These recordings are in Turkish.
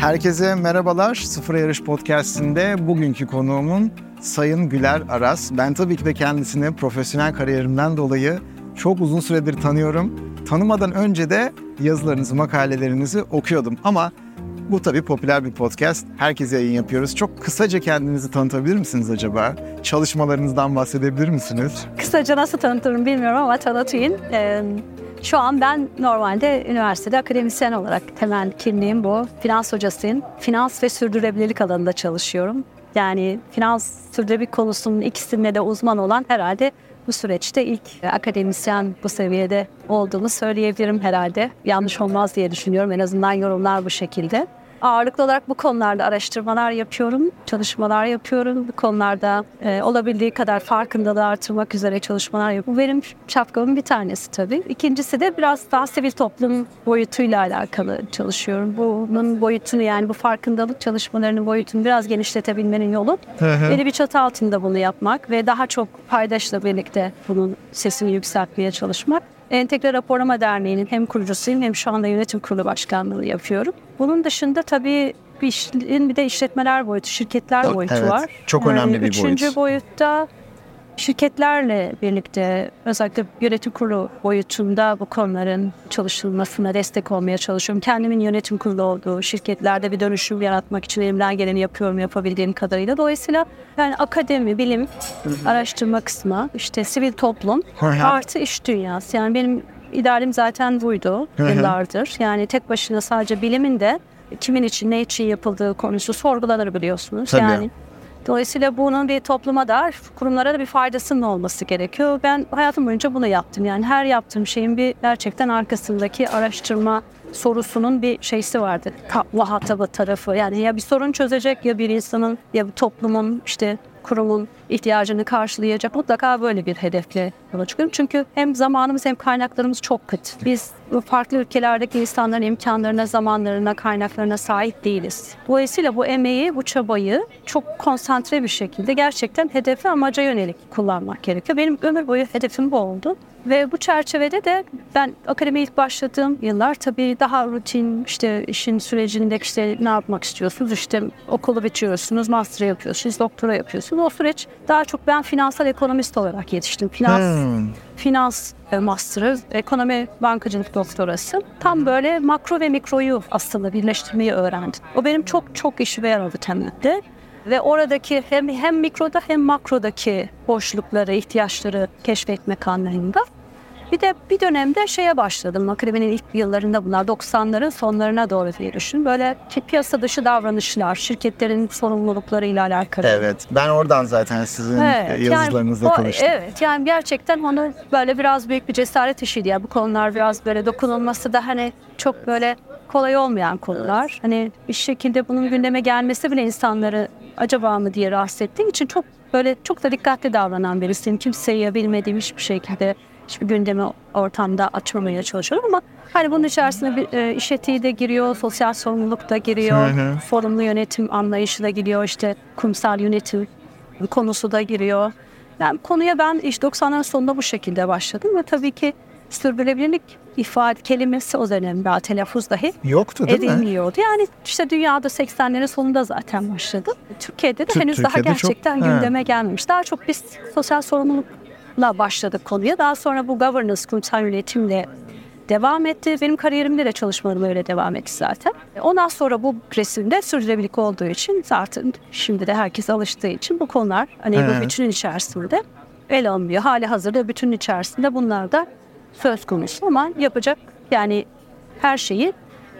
Herkese merhabalar. Sıfır Yarış Podcast'inde bugünkü konuğumun Sayın Güler Aras. Ben tabii ki de kendisini profesyonel kariyerimden dolayı çok uzun süredir tanıyorum. Tanımadan önce de yazılarınızı, makalelerinizi okuyordum. Ama bu tabii popüler bir podcast. Herkese yayın yapıyoruz. Çok kısaca kendinizi tanıtabilir misiniz acaba? Çalışmalarınızdan bahsedebilir misiniz? Kısaca nasıl tanıtırım bilmiyorum ama tanıtayım. Ee, şu an ben normalde üniversitede akademisyen olarak temel kimliğim bu. Finans hocasıyım. Finans ve sürdürülebilirlik alanında çalışıyorum. Yani finans sürdürülebilirlik konusunun ikisinde de uzman olan herhalde bu süreçte ilk akademisyen bu seviyede olduğumu söyleyebilirim herhalde. Yanlış olmaz diye düşünüyorum. En azından yorumlar bu şekilde. Ağırlıklı olarak bu konularda araştırmalar yapıyorum, çalışmalar yapıyorum. Bu konularda e, olabildiği kadar farkındalığı artırmak üzere çalışmalar yapıyorum. Bu benim şapkamın bir tanesi tabii. İkincisi de biraz daha sivil toplum boyutuyla alakalı çalışıyorum. Bunun boyutunu yani bu farkındalık çalışmalarının boyutunu biraz genişletebilmenin yolu beni bir çatı altında bunu yapmak ve daha çok paydaşla birlikte bunun sesini yükseltmeye çalışmak. Entegre Raporlama Derneği'nin hem kurucusuyum hem şu anda yönetim kurulu başkanlığı yapıyorum. Bunun dışında tabii bir, işin bir de işletmeler boyutu, şirketler boyutu evet, var. Çok önemli bir üçüncü boyut. Üçüncü boyutta şirketlerle birlikte özellikle yönetim kurulu boyutunda bu konuların çalışılmasına destek olmaya çalışıyorum. Kendimin yönetim kurulu olduğu şirketlerde bir dönüşüm yaratmak için elimden geleni yapıyorum yapabildiğim kadarıyla. Dolayısıyla yani akademi, bilim, araştırma kısmı, işte sivil toplum artı iş dünyası. Yani benim idealim zaten buydu yıllardır. Yani tek başına sadece bilimin de kimin için ne için yapıldığı konusu sorgulanır biliyorsunuz. Tabii. Yani Dolayısıyla bunun bir topluma da kurumlara da bir faydasının olması gerekiyor. Ben hayatım boyunca bunu yaptım. Yani her yaptığım şeyin bir gerçekten arkasındaki araştırma sorusunun bir şeysi vardı. Muhatabı tarafı. Yani ya bir sorun çözecek ya bir insanın ya bir toplumun işte kurumun ihtiyacını karşılayacak mutlaka böyle bir hedefle yola çıkıyorum. Çünkü hem zamanımız hem kaynaklarımız çok kıt. Biz farklı ülkelerdeki insanların imkanlarına, zamanlarına, kaynaklarına sahip değiliz. Dolayısıyla bu emeği, bu çabayı çok konsantre bir şekilde gerçekten hedefe amaca yönelik kullanmak gerekiyor. Benim ömür boyu hedefim bu oldu. Ve bu çerçevede de ben akademiye ilk başladığım yıllar tabii daha rutin işte işin sürecinde işte ne yapmak istiyorsunuz? İşte okulu bitiriyorsunuz, master yapıyorsunuz, doktora yapıyorsunuz. O süreç daha çok ben finansal ekonomist olarak yetiştim. Finans, Hmm. finans e, master'ı, ekonomi bankacılık doktorası. Tam böyle makro ve mikroyu aslında birleştirmeyi öğrendim. O benim çok çok işime yaradı temelde. Ve oradaki hem, hem mikroda hem makrodaki boşlukları, ihtiyaçları keşfetmek anlamında. Bir de bir dönemde şeye başladım. Akademinin ilk yıllarında bunlar 90'ların sonlarına doğru diye düşün. Böyle piyasa dışı davranışlar, şirketlerin sorumluluklarıyla alakalı. Evet. Ben oradan zaten sizin Evet, yazılarınızda yani o- tanıştım. Evet yani gerçekten onu böyle biraz büyük bir cesaret işiydi. Yani bu konular biraz böyle dokunulması da hani çok böyle kolay olmayan konular. Hani bir şekilde bunun gündeme gelmesi bile insanları acaba mı diye rahatsız ettiği için çok böyle çok da dikkatli davranan birisiyim. Kimseyi bilmediğim hiçbir şekilde hiçbir gündemi ortamda açmamaya çalışıyorum ama hani bunun içerisinde bir e, iş etiği de giriyor, sosyal sorumluluk da giriyor, hı. sorumlu yönetim anlayışı da giriyor, işte kurumsal yönetim konusu da giriyor. Yani konuya ben işte 90'ların sonunda bu şekilde başladım ve tabii ki sürdürülebilirlik ifade kelimesi o dönem daha telaffuz dahi Yoktu değil mi? Yani işte dünyada 80'lerin sonunda zaten başladı. Türkiye'de de Tü- henüz daha Türkiye'de çok- gerçekten Ha. gündeme gelmemiş. Daha çok biz sosyal sorumlulukla başladık konuya. Daha sonra bu governance, kurumsal yönetimle devam etti. Benim kariyerimde de çalışmalarım öyle devam etti zaten. Ondan sonra bu resimde sürdürülebilirlik olduğu için zaten şimdi de herkes alıştığı için bu konular hani Evet. bu bütünün içerisinde ele alınmıyor. Hali hazırda bütünün içerisinde bunlar da söz konusu ama yapacak yani her şeyi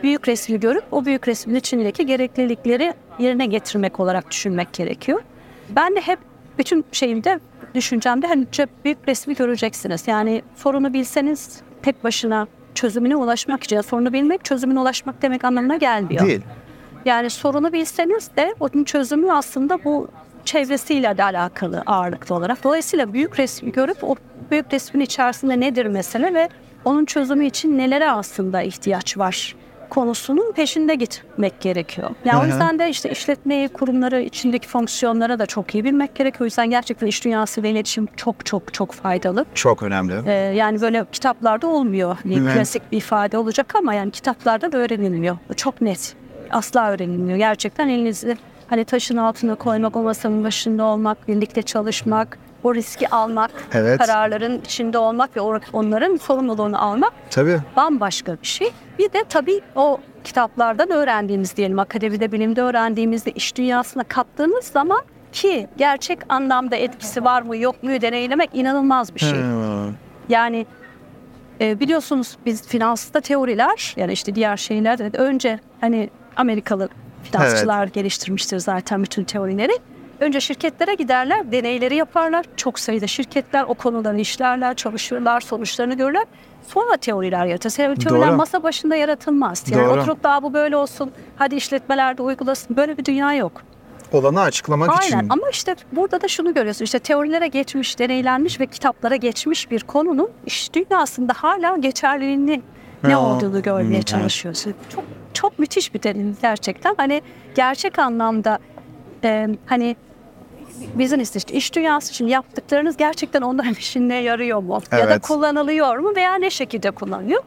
büyük resmi görüp o büyük resmin içindeki gereklilikleri yerine getirmek olarak düşünmek gerekiyor. Ben de hep bütün şeyimde, düşüncemde hani büyük resmi göreceksiniz. Yani sorunu bilseniz tek başına çözümüne ulaşmak için, sorunu bilmek çözümüne ulaşmak demek anlamına gelmiyor. Değil. Yani sorunu bilseniz de onun çözümü aslında bu çevresiyle de alakalı ağırlıklı olarak. Dolayısıyla büyük resmi görüp o büyük resmin içerisinde nedir mesele ve onun çözümü için nelere aslında ihtiyaç var konusunun peşinde gitmek gerekiyor. Yani Hı o yüzden de işte işletmeyi, kurumları, içindeki fonksiyonlara da çok iyi bilmek gerekiyor. O yüzden gerçekten iş dünyası ve iletişim çok çok çok faydalı. Çok önemli. Ee, yani böyle kitaplarda olmuyor. Evet. Klasik bir ifade olacak ama yani kitaplarda da öğrenilmiyor. Çok net. asla öğrenilmiyor. Gerçekten elinizi hani taşın altına koymak, o masanın başında olmak, birlikte çalışmak, o riski almak, Evet. kararların içinde olmak ve onların sorumluluğunu almak Tabii. bambaşka bir şey. Bir de tabii o kitaplardan öğrendiğimiz diyelim akademide bilimde öğrendiğimizde iş dünyasına kattığımız zaman ki gerçek anlamda etkisi var mı yok mu deneylemek inanılmaz bir şey. Hmm. Yani e, biliyorsunuz biz finansta teoriler yani işte diğer şeyler önce hani Amerikalı finansçılar geliştirmiştir zaten bütün teorileri. Önce şirketlere giderler, deneyleri yaparlar. Çok sayıda şirketler o konuları işlerler, çalışırlar, sonuçlarını görürler. Sonra teoriler yaratır. Teoriler Doğru. masa başında yaratılmaz. Yani Doğru. oturup daha bu böyle olsun, hadi işletmelerde uygulasın. Böyle bir dünya yok. Olanı açıklamak Aynen için. ama işte burada da şunu görüyorsun işte teorilere geçmiş, deneylenmiş ve kitaplara geçmiş bir konunun iş dünyasında hala geçerliliğini ne olduğunu görmeye evet. çalışıyorsun. Çok çok müthiş bir deneyim gerçekten. Hani gerçek anlamda e, hani business işte iş dünyası için yaptıklarınız gerçekten onların işine yarıyor mu? Ya da Evet. kullanılıyor mu veya ne şekilde kullanılıyor?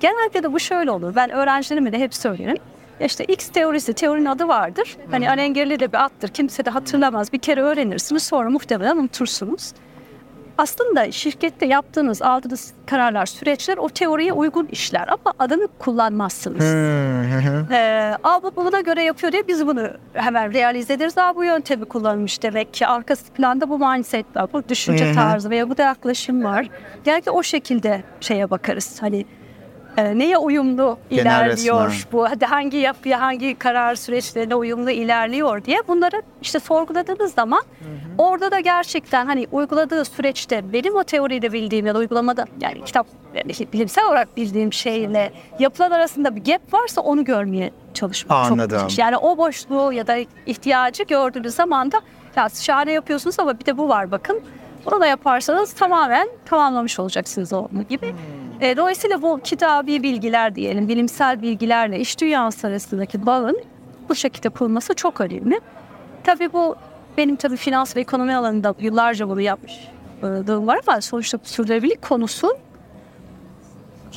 Genellikle de bu şöyle olur. Ben öğrencilerime de hep söylerim. İşte X teorisi, teorinin adı vardır. Hani alengirli de bir attır. Kimse de hatırlamaz. Bir kere öğrenirsiniz sonra muhtemelen unutursunuz. Aslında şirkette yaptığınız, aldığınız kararlar, süreçler o teoriye uygun işler ama adını kullanmazsınız. Ee, Aa, bu buna göre yapıyor diye biz bunu hemen realize ederiz. Aa, bu yöntemi kullanmış demek ki. Arkası planda bu mindset var, bu düşünce tarzı veya bu da yaklaşım var. Genellikle o şekilde şeye bakarız. Hani e, neye uyumlu Genel ilerliyor resmen. bu hadi hangi yapıya hangi karar süreçlerine uyumlu ilerliyor diye bunları işte sorguladığınız zaman orada da gerçekten hani uyguladığı süreçte benim o teoriyle bildiğim ya da uygulamada yani kitap yani bilimsel olarak bildiğim şeyle yapılan arasında bir gap varsa onu görmeye çalışmak Anladım. çok müthiş. Yani o boşluğu ya da ihtiyacı gördüğünüz zaman da ya şahane yapıyorsunuz ama bir de bu var bakın. Bunu da yaparsanız tamamen tamamlamış olacaksınız o gibi. E, dolayısıyla bu kitabi bilgiler diyelim, bilimsel bilgilerle iş dünyası arasındaki bağın bu şekilde kurulması çok önemli. Tabii bu benim tabii finans ve ekonomi alanında yıllarca bunu yapmışlığım var ama sonuçta sürdürülebilirlik konusu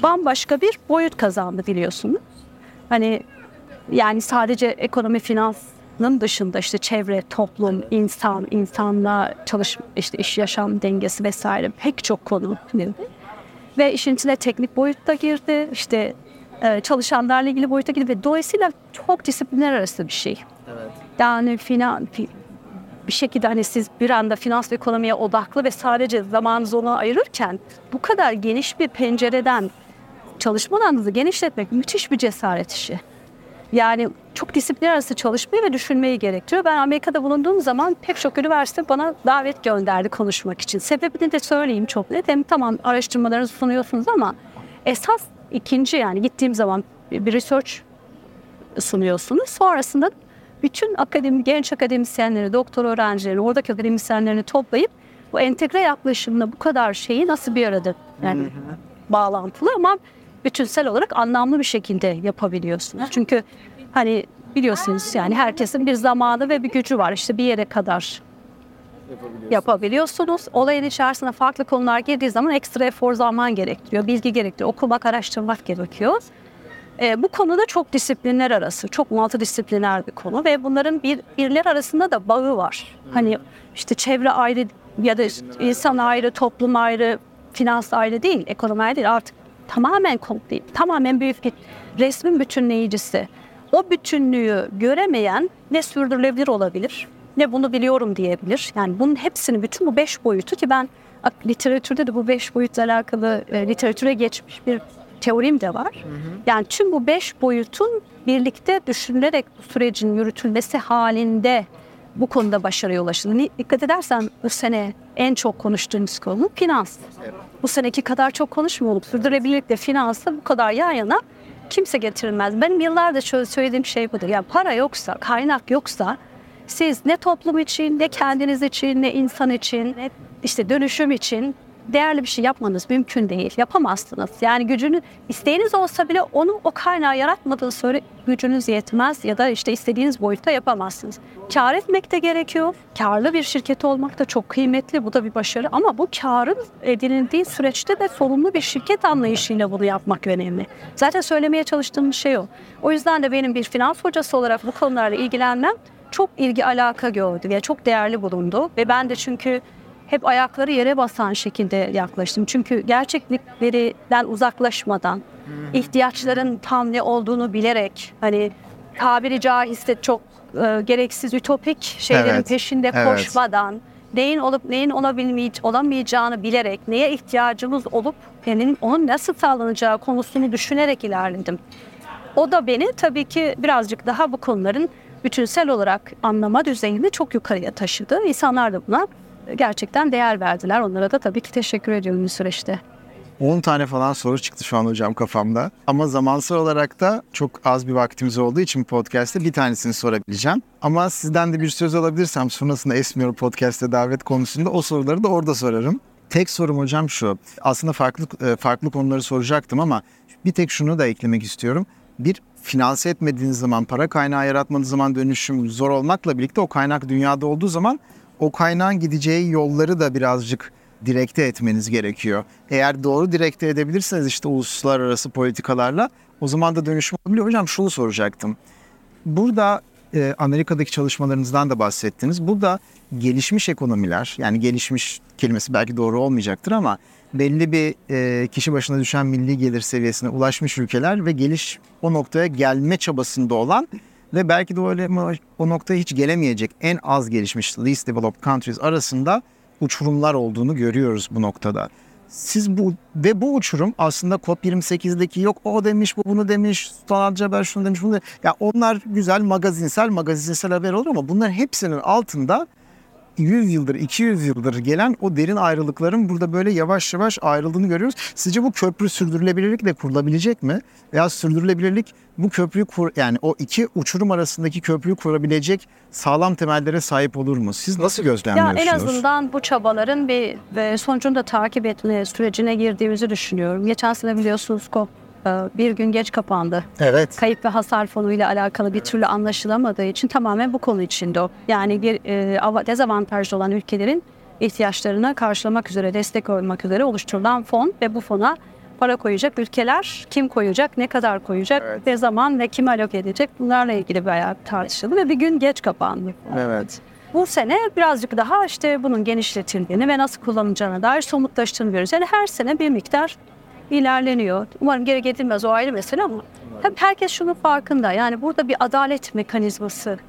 bambaşka bir boyut kazandı biliyorsunuz. Hani yani sadece ekonomi finansın dışında işte çevre, toplum, insan, insanla çalış işte iş yaşam dengesi vesaire pek çok konu. Ve işin içine teknik boyut da girdi. işte e, çalışanlarla ilgili boyuta girdi ve dolayısıyla çok disiplinler arası bir şey. Yani finan, fi- bir şekilde hani siz bir anda finans ve ekonomiye odaklı ve sadece zamanınızı ona ayırırken bu kadar geniş bir pencereden çalışma alanınızı genişletmek müthiş bir cesaret işi. Yani çok disiplin arası çalışmayı ve düşünmeyi gerektiriyor. Ben Amerika'da bulunduğum zaman pek çok üniversite bana davet gönderdi konuşmak için. Sebebini de söyleyeyim çok net. Hem tamam araştırmalarınızı sunuyorsunuz ama esas ikinci yani gittiğim zaman bir research sunuyorsunuz. Sonrasında bütün akademi, genç akademisyenleri, doktor öğrencileri, oradaki akademisyenlerini toplayıp bu entegre yaklaşımla bu kadar şeyi nasıl bir arada yani bağlantılı ama bütünsel olarak anlamlı bir şekilde yapabiliyorsunuz. Çünkü hani biliyorsunuz yani herkesin bir zamanı ve bir gücü var. İşte bir yere kadar yapabiliyorsunuz. Olayın içerisine farklı konular girdiği zaman ekstra efor zaman gerektiriyor, bilgi gerektiriyor, okumak, araştırmak gerekiyor. Ee, bu konuda çok disiplinler arası, çok multidisipliner bir konu ve bunların bir birler arasında da bağı var. Hani işte çevre ayrı ya da insan ayrı, toplum ayrı, finans ayrı değil, ekonomi ayrı değil. Artık tamamen komple, tamamen büyük bir resmin bütünleyicisi. O bütünlüğü göremeyen ne sürdürülebilir olabilir ne bunu biliyorum diyebilir. Yani bunun hepsini bütün bu beş boyutu ki ben literatürde de bu beş boyutla alakalı e, literatüre geçmiş bir teorim de var. Yani tüm bu beş boyutun birlikte düşünülerek bu sürecin yürütülmesi halinde bu konuda başarıya ulaşıldı. Dikkat edersen bu sene en çok konuştuğumuz konu finans. Bu seneki kadar çok konuşmuyorduk. Sürdürülebilirlikle finansı bu kadar yan yana kimse getirilmez. Benim yıllardır şöyle söylediğim şey budur. Yani para yoksa, kaynak yoksa siz ne toplum için, ne kendiniz için, ne insan için, ne işte dönüşüm için değerli bir şey yapmanız mümkün değil. Yapamazsınız. Yani gücünü isteğiniz olsa bile onu o kaynağı yaratmadığı sonra gücünüz yetmez ya da işte istediğiniz boyutta yapamazsınız. Kar etmek de gerekiyor. Karlı bir şirket olmak da çok kıymetli. Bu da bir başarı ama bu karın edinildiği süreçte de sorumlu bir şirket anlayışıyla bunu yapmak önemli. Zaten söylemeye çalıştığım şey o. O yüzden de benim bir finans hocası olarak bu konularla ilgilenmem çok ilgi alaka gördü ve çok değerli bulundu. Ve ben de çünkü hep ayakları yere basan şekilde yaklaştım. Çünkü gerçekliklerden uzaklaşmadan, ihtiyaçların tam ne olduğunu bilerek, hani tabiri caizse çok e, gereksiz ütopik şeylerin Evet, peşinde evet. koşmadan, neyin olup neyin olabilmeyeceğini, olamayacağını bilerek, neye ihtiyacımız olup yani onun nasıl sağlanacağı konusunu düşünerek ilerledim. O da beni tabii ki birazcık daha bu konuların bütünsel olarak anlama düzeyini çok yukarıya taşıdı. İnsanlar da buna gerçekten değer verdiler. Onlara da tabii ki teşekkür ediyorum bu süreçte. 10 tane falan soru çıktı şu an hocam kafamda. Ama zamansal olarak da çok az bir vaktimiz olduğu için podcast'te bir tanesini sorabileceğim. Ama sizden de bir söz alabilirsem sonrasında Esmiyor podcast'te davet konusunda o soruları da orada sorarım. Tek sorum hocam şu. Aslında farklı e, farklı konuları soracaktım ama bir tek şunu da eklemek istiyorum. Bir finanse etmediğiniz zaman, para kaynağı yaratmadığınız zaman dönüşüm zor olmakla birlikte o kaynak dünyada olduğu zaman o kaynağın gideceği yolları da birazcık direkte etmeniz gerekiyor. Eğer doğru direkte edebilirseniz işte uluslararası politikalarla o zaman da dönüşüm olabiliyor. Hocam şunu soracaktım. Burada e, Amerika'daki çalışmalarınızdan da bahsettiniz. Burada gelişmiş ekonomiler yani gelişmiş kelimesi belki doğru olmayacaktır ama belli bir e, kişi başına düşen milli gelir seviyesine ulaşmış ülkeler ve geliş o noktaya gelme çabasında olan ve belki de öyle o noktaya hiç gelemeyecek en az gelişmiş least developed countries arasında uçurumlar olduğunu görüyoruz bu noktada. Siz bu ve bu uçurum aslında COP28'deki yok o demiş bu bunu demiş Sultan Haber şunu demiş bunu demiş. Ya onlar güzel magazinsel magazinsel haber olur ama bunların hepsinin altında 100 yıldır 200 yıldır gelen o derin ayrılıkların burada böyle yavaş yavaş ayrıldığını görüyoruz. Sizce bu köprü sürdürülebilirlikle kurulabilecek mi? Veya sürdürülebilirlik bu köprüyü kur yani o iki uçurum arasındaki köprüyü kurabilecek sağlam temellere sahip olur mu? Siz nasıl Ya gözlemliyorsunuz? en azından bu çabaların bir ve sonucunu da takip etme sürecine girdiğimizi düşünüyorum. Geçen sene biliyorsunuz COP e, bir gün geç kapandı. Evet. Kayıp ve hasar fonu ile alakalı bir türlü anlaşılamadığı için tamamen bu konu içinde o. Yani bir e, ava- dezavantajlı olan ülkelerin ihtiyaçlarını karşılamak üzere, destek olmak üzere oluşturulan fon ve bu fona para koyacak ülkeler kim koyacak, ne kadar koyacak, Evet. ne zaman ve kime alok edecek bunlarla ilgili bayağı tartışıldı ve bir gün geç kapandı. Evet. Bu sene birazcık daha işte bunun genişletildiğini ve nasıl kullanılacağına dair somutlaştığını görüyoruz. Yani her sene bir miktar ilerleniyor. Umarım geri getirmez o ayrı mesele ama tabii herkes şunun farkında. Yani burada bir adalet mekanizması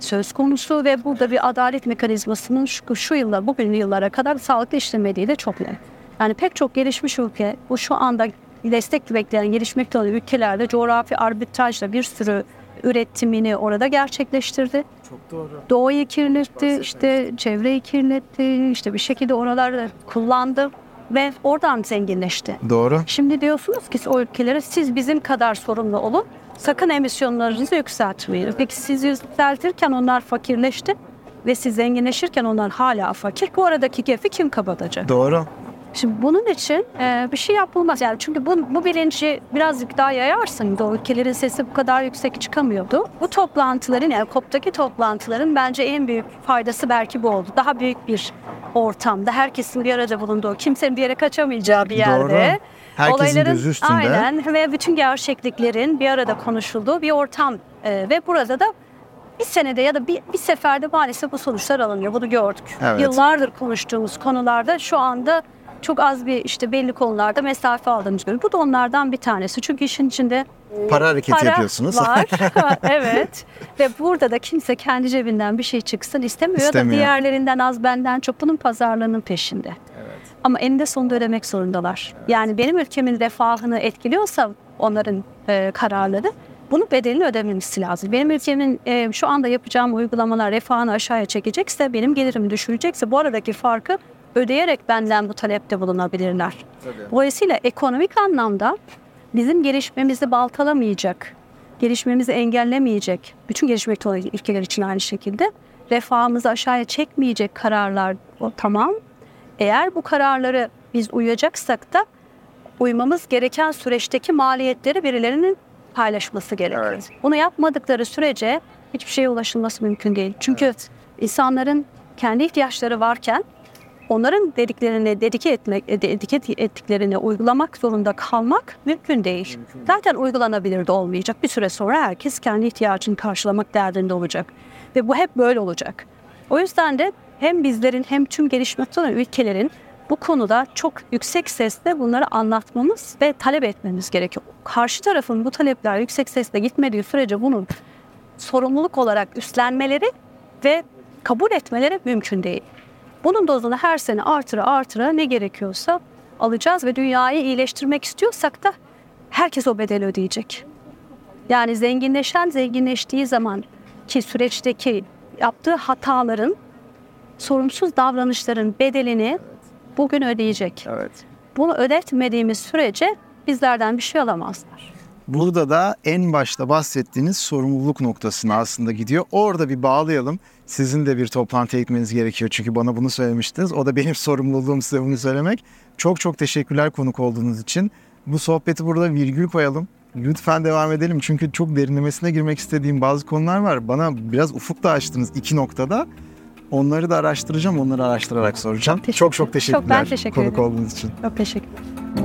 söz konusu ve burada bir adalet mekanizmasının şu, şu yıllar, bugün yıllara kadar sağlıklı işlemediği de çok net. Yani pek çok gelişmiş ülke bu şu anda destek bekleyen gelişmekte olan ülkelerde coğrafi arbitrajla bir sürü üretimini orada gerçekleştirdi. Çok doğru. Doğayı kirletti, işte çevreyi kirletti, işte bir şekilde oraları kullandı ve oradan zenginleşti. Doğru. Şimdi diyorsunuz ki o ülkelere siz bizim kadar sorumlu olun. Sakın emisyonlarınızı yükseltmeyin. Peki siz yükseltirken onlar fakirleşti ve siz zenginleşirken onlar hala fakir. Bu aradaki gefi kim kapatacak? Doğru. Şimdi bunun için e, bir şey yapılmaz. Yani çünkü bu, bu bilinci birazcık daha yayarsın. O ülkelerin sesi bu kadar yüksek çıkamıyordu. Bu toplantıların yani COP'taki toplantıların bence en büyük faydası belki bu oldu. Daha büyük bir ortamda herkesin bir arada bulunduğu, kimsenin bir yere kaçamayacağı bir yerde. Doğru. Herkesin gözü üstünde. Aynen ve bütün gerçekliklerin bir arada konuşulduğu bir ortam. E, ve burada da bir senede ya da bir, bir seferde maalesef bu sonuçlar alınıyor. Bunu gördük. Evet. Yıllardır konuştuğumuz konularda şu anda çok az bir işte belli konularda mesafe aldığımız görüyoruz. Bu da onlardan bir tanesi. Çünkü işin içinde Para hareketi para yapıyorsunuz. var. evet. Ve burada da kimse kendi cebinden bir şey çıksın istemiyor, ya da İstemiyor. diğerlerinden az benden çok bunun pazarlığının peşinde. Ama eninde sonunda ödemek zorundalar. Yani benim ülkemin refahını etkiliyorsa onların e, kararları bunun bedelini ödememesi lazım. Benim ülkemin e, şu anda yapacağım uygulamalar refahını aşağıya çekecekse, benim gelirimi düşürecekse bu aradaki farkı ödeyerek benden bu talepte bulunabilirler. Dolayısıyla ekonomik anlamda bizim gelişmemizi baltalamayacak, gelişmemizi engellemeyecek, bütün gelişmekte olan ülkeler için aynı şekilde refahımızı aşağıya çekmeyecek kararlar o tamam. Eğer bu kararları biz uyacaksak da uymamız gereken süreçteki maliyetleri birilerinin paylaşması gerekiyor. Evet. Bunu yapmadıkları sürece hiçbir şeye ulaşılması mümkün değil. Çünkü insanların kendi ihtiyaçları varken onların dediklerini dedike etmek, e, dedike ettiklerini uygulamak zorunda kalmak mümkün değil. Zaten uygulanabilir de olmayacak. Bir süre sonra herkes kendi ihtiyacını karşılamak derdinde olacak. Ve bu hep böyle olacak. O yüzden de hem bizlerin hem tüm gelişmekte olan ülkelerin bu konuda çok yüksek sesle bunları anlatmamız ve talep etmemiz gerekiyor. Karşı tarafın bu talepler yüksek sesle gitmediği sürece bunu sorumluluk olarak üstlenmeleri ve kabul etmeleri mümkün değil. Bunun dozunu her sene artıra artıra ne gerekiyorsa alacağız ve dünyayı iyileştirmek istiyorsak da herkes o bedeli ödeyecek. Yani zenginleşen zenginleştiği zaman ki süreçteki yaptığı hataların, sorumsuz davranışların bedelini bugün ödeyecek. Evet. Bunu ödetmediğimiz sürece bizlerden bir şey alamazlar. Burada da en başta bahsettiğiniz sorumluluk noktasına aslında gidiyor. Orada bir bağlayalım. Sizin de bir toplantıya gitmeniz gerekiyor çünkü bana bunu söylemiştiniz. O da benim sorumluluğum size bunu söylemek. Çok çok teşekkürler konuk olduğunuz için. Bu sohbeti burada virgül koyalım. Lütfen devam edelim çünkü çok derinlemesine girmek istediğim bazı konular var. Bana biraz ufuk da açtınız iki noktada. Onları da araştıracağım, onları araştırarak soracağım. Çok çok ederim. teşekkürler Çok ben teşekkür konuk ederim. olduğunuz için. Çok teşekkür